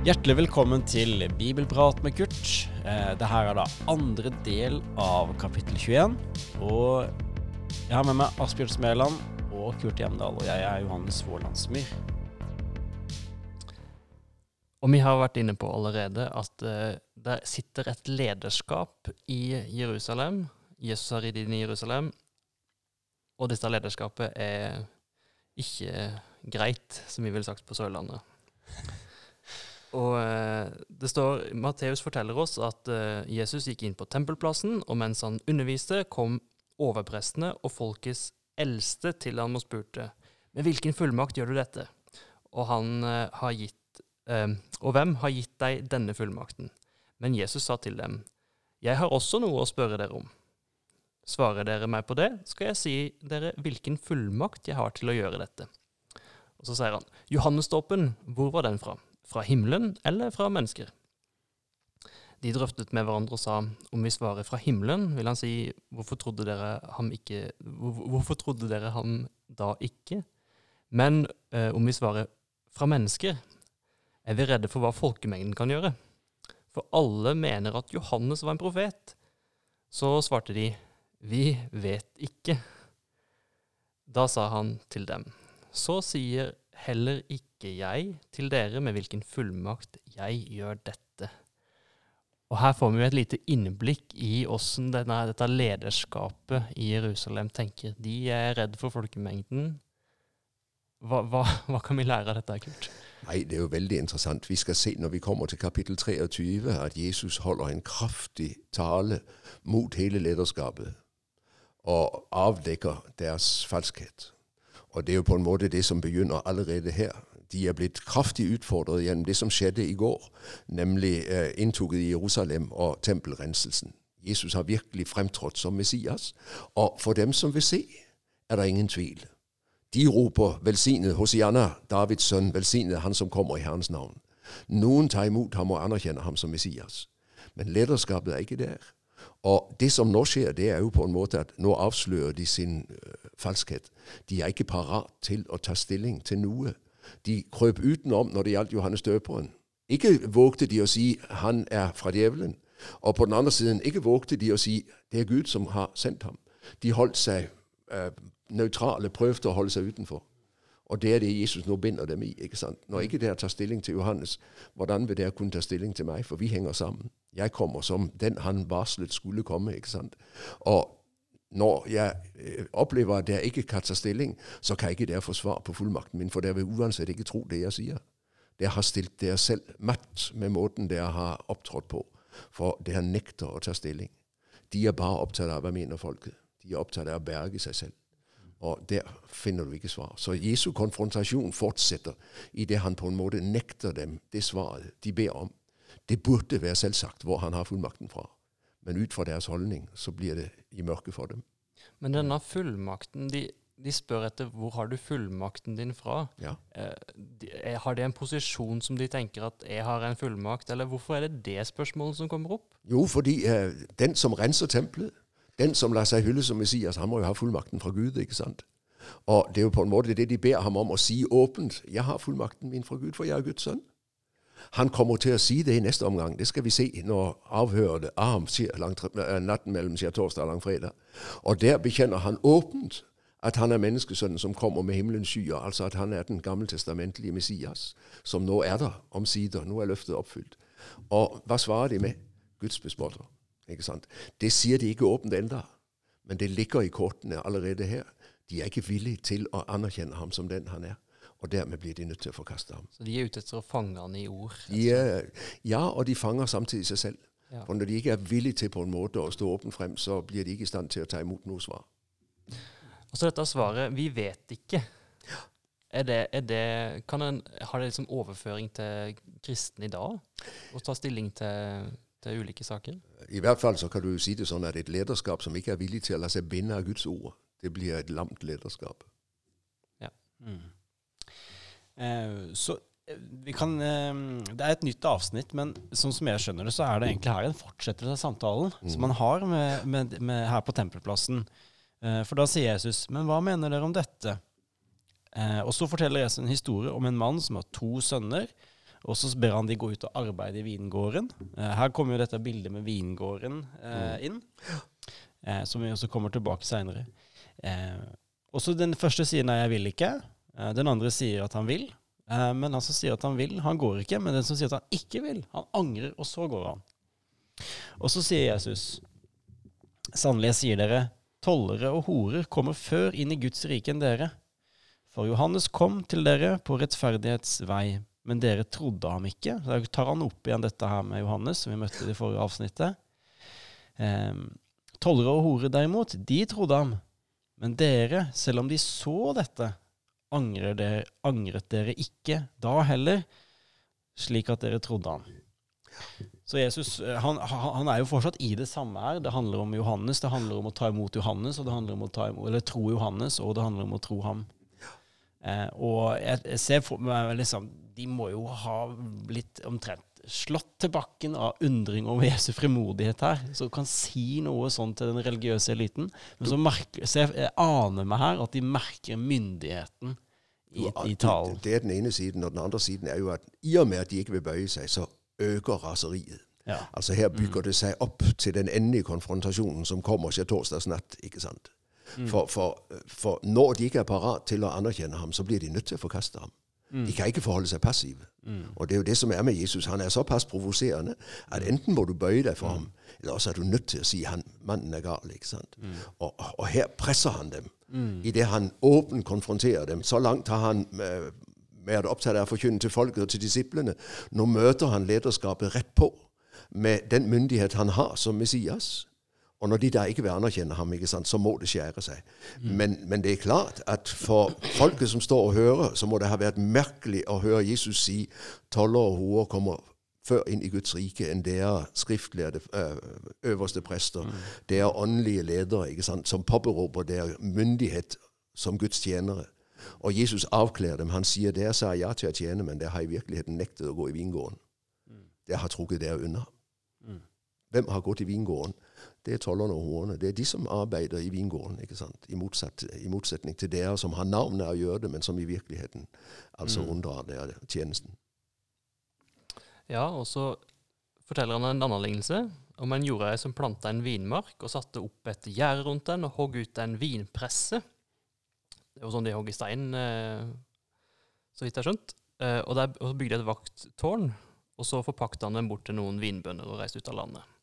Hjertelig velkommen til Bibelprat med Kurt. Eh, det er da andre del av kapittel 21. Og jeg har med meg Asbjørn Smeland og Kurt Hjemdal, og jeg er Johannes Vålandsmyr. Og vi har vært inne på allerede at uh, der sitter et lederskap i Jerusalem. Jesus har ridd inn i Jerusalem, og dette lederskapet er ikke greit, som vi ville sagt på Sørlandet. Og uh, det står, Matteus forteller oss at uh, Jesus gikk inn på tempelplassen, og mens han underviste, kom overprestene og folkets eldste til ham og spurte med hvilken fullmakt gjør du dette? Og han har gitt og hvem har gitt deg denne fullmakten? Men Jesus sa til dem, Jeg har også noe å spørre dere om. Svarer dere meg på det, skal jeg si dere hvilken fullmakt jeg har til å gjøre dette. Og så sier han, Johannesdåpen, hvor var den fra? Fra himmelen eller fra mennesker? De drøftet med hverandre og sa, om vi svarer fra himmelen, vil han si, hvorfor trodde dere ham ikke Hvorfor trodde dere ham da ikke? Men eh, om vi svarer fra mennesker, er vi redde for hva folkemengden kan gjøre. For alle mener at Johannes var en profet. Så svarte de, vi vet ikke. Da sa han til dem, så sier heller ikke jeg til dere med hvilken fullmakt jeg gjør dette. Og her får vi jo et lite innblikk i hvordan dette lederskapet i Jerusalem tenker. De er redd for folkemengden. Hva, hva, hva kan vi lære av dette, Kurt? Nei, det er jo veldig interessant. Vi skal se når vi kommer til kapittel 23, at Jesus holder en kraftig tale mot hele lederskapet og avdekker deres falskhet. Og det er jo på en måte det som begynner allerede her. De er blitt kraftig utfordret gjennom det som skjedde i går, nemlig eh, inntoget i Jerusalem og tempelrenselsen. Jesus har virkelig fremtrådt som Messias, og for dem som vil se, er det ingen tvil. De roper 'velsignet Hosianna, Davids sønn, velsignet han som kommer i Herrens navn'. Noen tar imot ham og anerkjenner ham som Messias. Men lederskapet er ikke der. Og det som nå skjer, det er jo på en måte at nå avslører de sin uh, falskhet. De er ikke parat til å ta stilling til noe. De krøp utenom når det gjaldt Johannes døperen. Ikke vågte de å si 'han er fra djevelen'. Og på den andre siden ikke vågte de å si 'det er Gud som har sendt ham'. De holdt seg uh, nøytrale prøvde å holde seg utenfor. Og det er det Jesus nå binder dem i. ikke sant? Når ikke dere tar stilling til Johannes, hvordan vil dere kunne ta stilling til meg? For vi henger sammen. Jeg kommer som den han varslet skulle komme. ikke sant? Og når jeg øh, opplever at jeg ikke kan ta stilling, så kan jeg ikke dere få svar på fullmakten min, for dere vil uansett ikke tro det jeg sier. Dere har stilt dere selv matt med måten dere har opptrådt på, for dere nekter å ta stilling. De er bare opptatt av hva mener folket. De er opptatt av å berge seg selv. Og der finner du ikke svar. Så Jesu konfrontasjon fortsetter i det han på en måte nekter dem det svaret de ber om. Det burde være selvsagt hvor han har fullmakten fra. Men ut fra deres holdning så blir det i mørket for dem. Men denne fullmakten, de, de spør etter hvor har du fullmakten din fra. Ja. Eh, de, eh, har det en posisjon som de tenker at jeg har en fullmakt, eller hvorfor er det det spørsmålet som kommer opp? Jo, fordi eh, den som renser tempelet, den som lar seg hylle som Messias, han må jo ha fullmakten fra Gud. ikke sant? Og det er jo på en måte det de ber ham om å si åpent. 'Jeg har fullmakten min fra Gud, for jeg er Guds sønn'. Han kommer til å si det i neste omgang. Det skal vi se når avhøret av ham eh, natten mellom sier torsdag og langfredag. Og der bekjenner han åpent at han er menneskesønnen som kommer med himmelens skyer, altså at han er den gammeltestamentlige Messias, som nå er der omsider. Nå er løftet oppfylt. Og hva svarer de med? Guds bespotter. Ikke sant? Det sier de ikke åpent enda, men det ligger i kortene allerede her. De er ikke villige til å anerkjenne ham som den han er. Og dermed blir de nødt til å forkaste ham. Så de er ute etter å fange han i ord? Er, ja, og de fanger samtidig seg selv. Ja. For når de ikke er villige til på en måte å stå åpen frem, så blir de ikke i stand til å ta imot noe svar. Og så dette svaret 'vi vet ikke'. Er det, er det, en, har det liksom overføring til kristne i dag? Å ta stilling til til ulike saker? I hvert fall så kan du si det sånn at et lederskap som ikke er villig til å la seg binde av Guds ord, det blir et lamt lederskap. Ja. Mm. Eh, så eh, vi kan, eh, Det er et nytt avsnitt, men sånn som jeg skjønner det, så er det egentlig her en fortsettelse av samtalen mm. som man har med, med, med her på tempelplassen. Eh, for da sier Jesus, men hva mener dere om dette? Eh, og så forteller Jesus en historie om en mann som har to sønner. Og så ber han de gå ut og arbeide i vingården. Her kommer jo dette bildet med vingården eh, inn, eh, som vi også kommer tilbake seinere. Eh, også den første siden nei, jeg vil ikke. Eh, den andre sier at han vil. Eh, men han som sier at han vil, han går ikke. Men den som sier at han ikke vil, han angrer, og så går han. Og så sier Jesus, sannelig sier dere, tollere og horer kommer før inn i Guds rike enn dere. For Johannes kom til dere på rettferdighetsvei, men dere trodde ham ikke. Da tar han opp igjen dette her med Johannes, som vi møtte i det forrige avsnittet. Um, tollere og horer derimot, de trodde ham. Men dere, selv om de så dette, angret dere, angret dere ikke da heller, slik at dere trodde han. Så Jesus han, han, er jo fortsatt i det samme her. Det handler om Johannes, det handler om å ta imot Johannes, og det handler om å ta imot, eller tro Johannes, og det handler om å tro ham. Eh, og jeg, jeg, ser for meg liksom De må jo ha blitt omtrent slått til bakken av undring over Jesu frimodighet her. som kan si noe sånn til den religiøse eliten. Men så, merker, så jeg, jeg aner meg her at de merker myndigheten i, i talen. Det, det, er den ene siden. Og den andre siden er jo at i og med at de ikke vil bøye seg, så øker raseriet. Ja. Altså Her bygger mm. det seg opp til den endelige konfrontasjonen som kommer ikke torsdags natt. ikke sant? Mm. For, for, for, når de ikke er parat til å anerkjenne ham, så blir de nødt til å forkaste ham. Mm. De kan ikke forholde seg passive. Mm. Og det er jo det som er med Jesus. Han er såpass provoserende at enten må du bøye deg for mm. ham, eller også er du nødt til å si at mannen er gal. ikke sant? Mm. Og, og, her presser han dem. Mm. Idet han åpent konfronterer dem. Så langt har han med, vært opptatt av å forkynne til folket og til disiplene. Nå møter han lederskapet rett på med den myndighet han har som Messias. Og når de da ikke vil anerkjenne ham, sant, så må det skjære seg. Mm. Men, men, det er klart at for folket som står og hører, så må det ha vært merkelig å høre Jesus si toller og hoer kommer før inn i Guds rike enn dere skriftlærde øverste prester. Mm. Dere åndelige ledere ikke sant, som påberoper dere myndighet som Guds tjenere. Og Jesus avkler dem. Han sier dere sa ja til å tjene, men dere har i virkeligheten nektet å gå i vingården. Mm. Dere har trukket dere unna. Mm. Hvem har gått i vingården? Det er tollerne og horene. Det er de som arbeider i vingården. ikke sant? I, motsatt, I, motsetning til dere som har navnet å gjøre det, men som i virkeligheten altså mm. unndrar dere tjenesten. Ja, og så forteller han en annen lignelse om en jordeier som planta en vinmark og satte opp et gjerde rundt den og hogg ut en vinpresse. Det var sånn de hogg i stein, eh, så vidt jeg har skjønt. Eh, og, der, bygde de et vakttårn, og så forpakta han den bort til noen vinbønder og reiste ut av landet.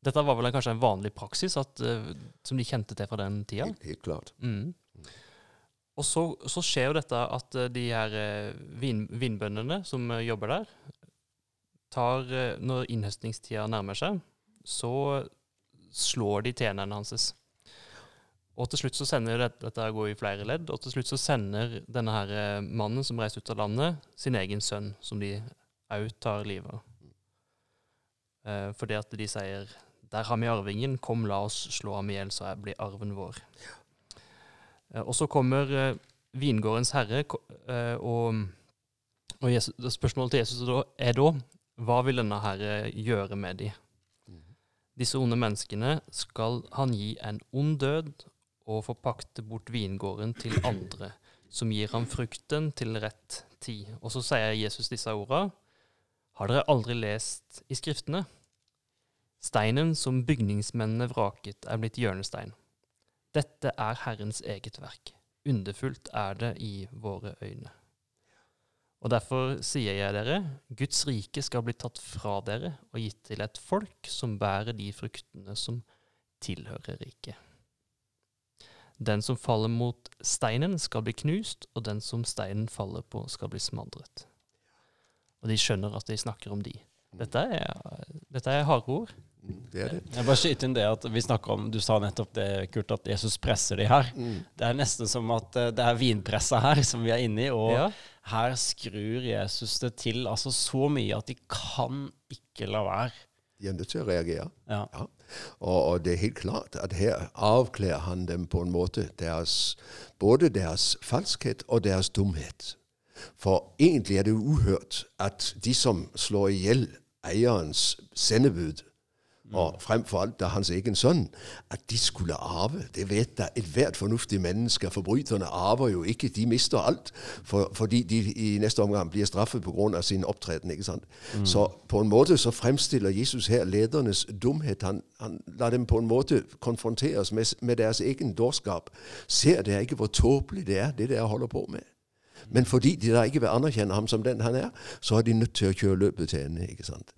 Dette var vel kanskje en vanlig praksis at, uh, som de kjente til fra den tida? Helt, helt klart. Mm. Og så, så, skjer jo dette at uh, de her uh, vin, vinbøndene som jobber der, tar Når innhøstningstida nærmer seg, så slår de tjenerne hans. Og til slutt så sender dette, dette går i flere ledd, og til slutt så sender denne her mannen som reiser ut av landet, sin egen sønn, som de òg tar livet av. fordi at de sier der har vi arvingen, kom la oss slå ham i hjel, så blir arven vår. Ja. Og så kommer uh, vingårdens herre, uh, og, og Jesus, spørsmålet til Jesus er da hva vil denne herre gjøre med? Mm. Disse onde menneskene skal han gi en ond død og forpakte bort vingården til andre, som gir ham frukten til rett tid. Og så sier Jesus disse orda. Har dere aldri lest i Skriftene? Steinen som bygningsmennene vraket, er blitt hjørnestein. Dette er Herrens eget verk. Underfullt er det i våre øyne. Og derfor sier jeg dere, Guds rike skal bli tatt fra dere og gitt til et folk som bærer de fruktene som tilhører riket. Den som faller mot steinen, skal bli knust, og den som steinen faller på, skal bli smadret. Og de skjønner at de snakker om de. Dette er, dette er harde ord. Det er det. Jeg bare skyter inn det at vi snakker om, Du sa nettopp det, Kurt, at Jesus presser de her. Mm. Det er nesten som at eh, det er vinpressa her som vi er inne i. Og ja. her skrur Jesus det til altså så mye at de kan ikke la være. De er nødt til å reagere. Ja. ja. Og, og, det er helt klart at her avkler han dem på en måte deres, både deres falskhet og deres dumhet. For egentlig er det uhørt at de som slår i hjel eierens sendebud, og fremfor alt da hans egen sønn, at de skulle arve. Det vet da ethvert fornuftig menneske. Forbryterne arver jo ikke. De mister alt, for, fordi de i neste omgang blir straffet pga. sin opptreden. ikke sant? Mm. Så på en måte så fremstiller Jesus her ledernes dumhet. Han, han lar dem på en måte konfronteres med, med deres egen dårskap. Ser dere ikke hvor tåpelig det er, det dere holder på med? Men fordi de da ikke vil anerkjenne ham som den han er, så er de nødt til å kjøre løpet til ende. ikke sant?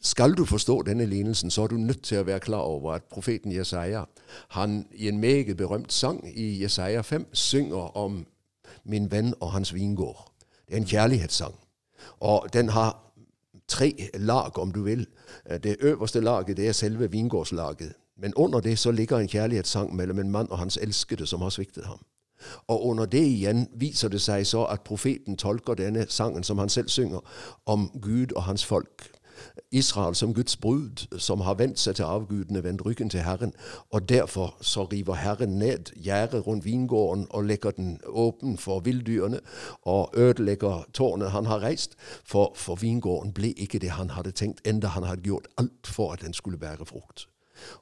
Skal du forstå denne lignelsen, så er du nødt til å være klar over at profeten Jesaja han i en meget berømt sang i Jesaja 5 synger om min venn og hans vingård. Det er en kjærlighetssang. Og den har tre lag, om du vil. Det øverste laget det er selve vingårdslaget. Men under det så ligger en kjærlighetssang mellom en mann og hans elskede som har sviktet ham. Og under det igjen viser det seg så at profeten tolker denne sangen som han selv synger, om Gud og hans folk. Israel som Guds brud, som har vendt seg til avgudene, vendt ryggen til Herren. Og derfor så river Herren ned gjerdet rundt vingården og legger den åpen for villdyrene, og ødelegger tårnet han har reist. For, for vingården ble ikke det han hadde tenkt, enda han hadde gjort alt for at den skulle bære frukt.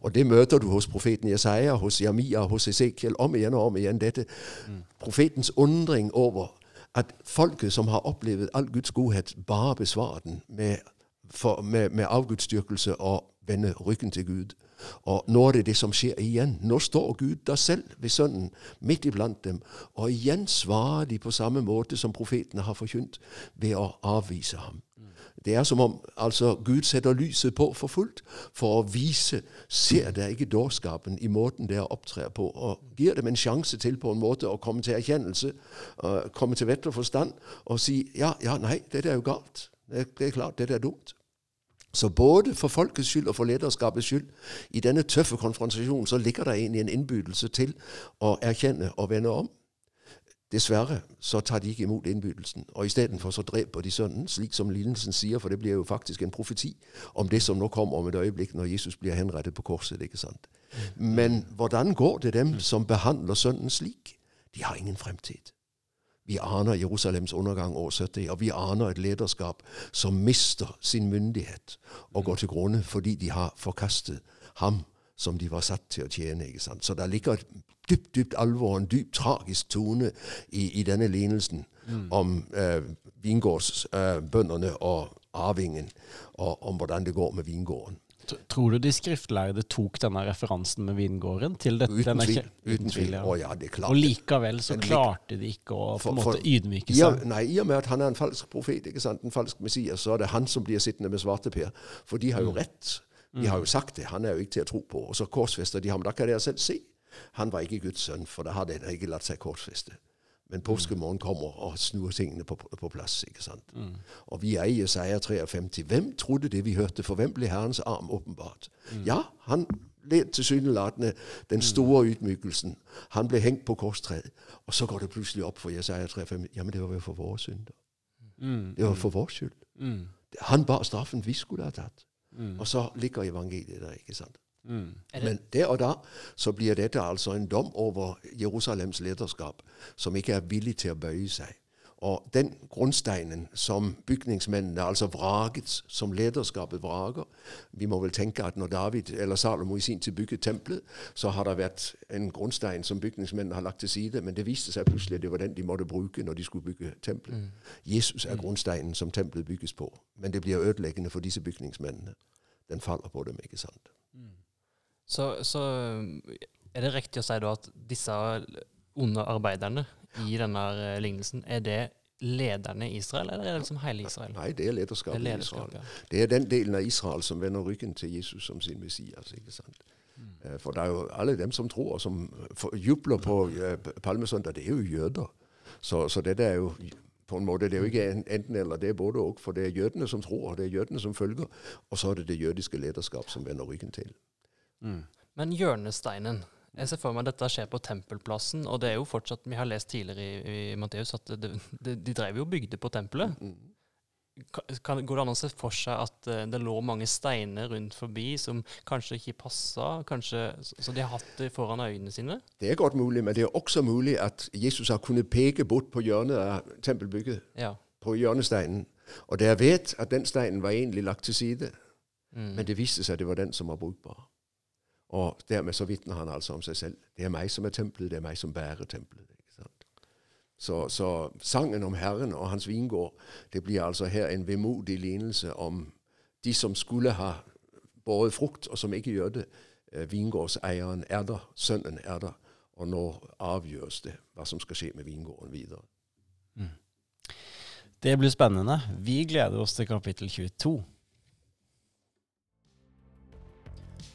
Og det møter du hos profeten Jesaja, hos Jamia, hos Esekiel om igjen og om igjen. Dette mm. profetens undring over at folket som har opplevd all Guds godhet, bare besvarer den med, for, med, med avgudsdyrkelse og vende ryggen til Gud. Og nå er det det som skjer igjen. Nå står Gud der selv ved Sønnen midt iblant dem, og igjen svarer de på samme måte som profetene har forkynt, ved å avvise ham. Det er som om altså, Gud setter lyset på for fullt for å vise Ser dere ikke dårskapen i måten dere opptrer på? Og gir dem en sjanse til på en måte å komme til erkjennelse, komme til vett og forstand og si ja, ja, nei, dette er jo galt. Det, det er klart, dette er dumt. Så både for folkets skyld og for lederskapets skyld, i denne tøffe konfrontasjonen, så ligger det egentlig en innbydelse til å erkjenne og vende om. Dessverre så tar de ikke imot innbydelsen, og istedenfor så dreper de sønnen, slik som lignelsen sier, for det blir jo faktisk en profeti om det som nå kommer om et øyeblikk når Jesus blir henrettet på korset. ikke sant? Men hvordan går det dem som behandler sønnen slik? De har ingen fremtid. Vi aner Jerusalems undergang år 70, og vi aner et lederskap som mister sin myndighet og går til grunne fordi de har forkastet ham som de var satt til å tjene. ikke sant? Så det ligger et dypt, dypt alvor, en dyp tragisk tone i, i denne lignelsen mm. om eh, vingårdsbøndene eh, og arvingen, og om hvordan det går med vingården. Tror du de skriftlærde tok denne referansen med vingården til dette? Uten tvil. Uten tvil. Ja. ja, det klarte. Og likevel så klarte de ikke å på for, måte ydmyke seg? nei, I og med at han er en falsk profet, ikke sant? en falsk Messias, så er det han som blir sittende med svarteper. For de har jo mm. rett. De har jo sagt det. Han er jo ikke til å tro på. Og så korsfester de ham. Da kan dere selv se. Han var ikke Guds sønn, for da hadde han ikke latt seg korsfeste. Men påskemorgen kommer og snur tingene på, på plass. ikke sant? Mm. Og vi er i Jesaja 53. Hvem trodde det vi hørte? For hvem ble Herrens arm åpenbart? Mm. Ja, han ble tilsynelatende den store ydmykelsen. Han ble hengt på korstreet. Og så går det plutselig opp for Jesaja 53. Jamen, det var jo for våre synder. Mm. Det var for vår skyld. Mm. Han bar straffen vi skulle ha tatt. Mm. Og så ligger evangeliet der. ikke sant? Mm. Men der og da så blir dette altså en dom over Jerusalems lederskap, som ikke er villig til å bøye seg. Og den grunnsteinen som bygningsmennene, altså vraget, som lederskapet vrager Vi må vel tenke at når David eller Salomo i sin tid bygget tempelet, så har det vært en grunnstein som bygningsmennene har lagt til side, men det viste seg plutselig at det var den de måtte bruke når de skulle bygge tempelet. Mm. Jesus er mm. grunnsteinen som tempelet bygges på, men det blir ødeleggende for disse bygningsmennene. Den faller på dem, ikke sant? Mm. Så, så, er det riktig å si da at disse onde arbeiderne i denne eh, lignelsen, er det lederne i Israel, eller er det liksom hele Israel? Nei, det er lederskapet i Israel. Ja. Det er den delen av Israel som vender ryggen til Jesus som sin Messias. ikke sant? Mm. Eh, for det er jo alle dem som tror, og som jubler på uh, palmesøndag, det er jo jøder. Så, så dette er jo på en måte, Det er jo ikke enten eller, det er både og. For det er jødene som tror, og det er jødene som følger. Og så er det det jødiske lederskap som vender ryggen til. Mm. Men hjørnesteinen jeg ser for meg at dette skjer på Tempelplassen, og det er jo fortsatt Vi har lest tidligere i, i Matteus at det, det, de drev jo bygde på tempelet. Mm. Kan, går det an å se for seg at uh, det lå mange steiner rundt forbi som kanskje ikke passa, kanskje, så de har hatt det foran øynene sine? Det er godt mulig, men det er også mulig at Jesus har kunnet peke bort på hjørnet av tempelbygget. Ja. På hjørnesteinen. Og dere vet at den steinen var egentlig lagt til side. Mm. Men det viste seg at det var den som var brukbar. Og dermed så vitner han altså om seg selv. Det er meg som er tempelet, det er meg som bærer tempelet. Så, så sangen om Herren og hans vingård, det blir altså her en vemodig lignelse om de som skulle ha båret frukt, og som ikke gjør det. Eh, Vingårdseieren er der, sønnen er der, og nå avgjøres det hva som skal skje med vingården videre. Det blir spennende. Vi gleder oss til kapittel 22.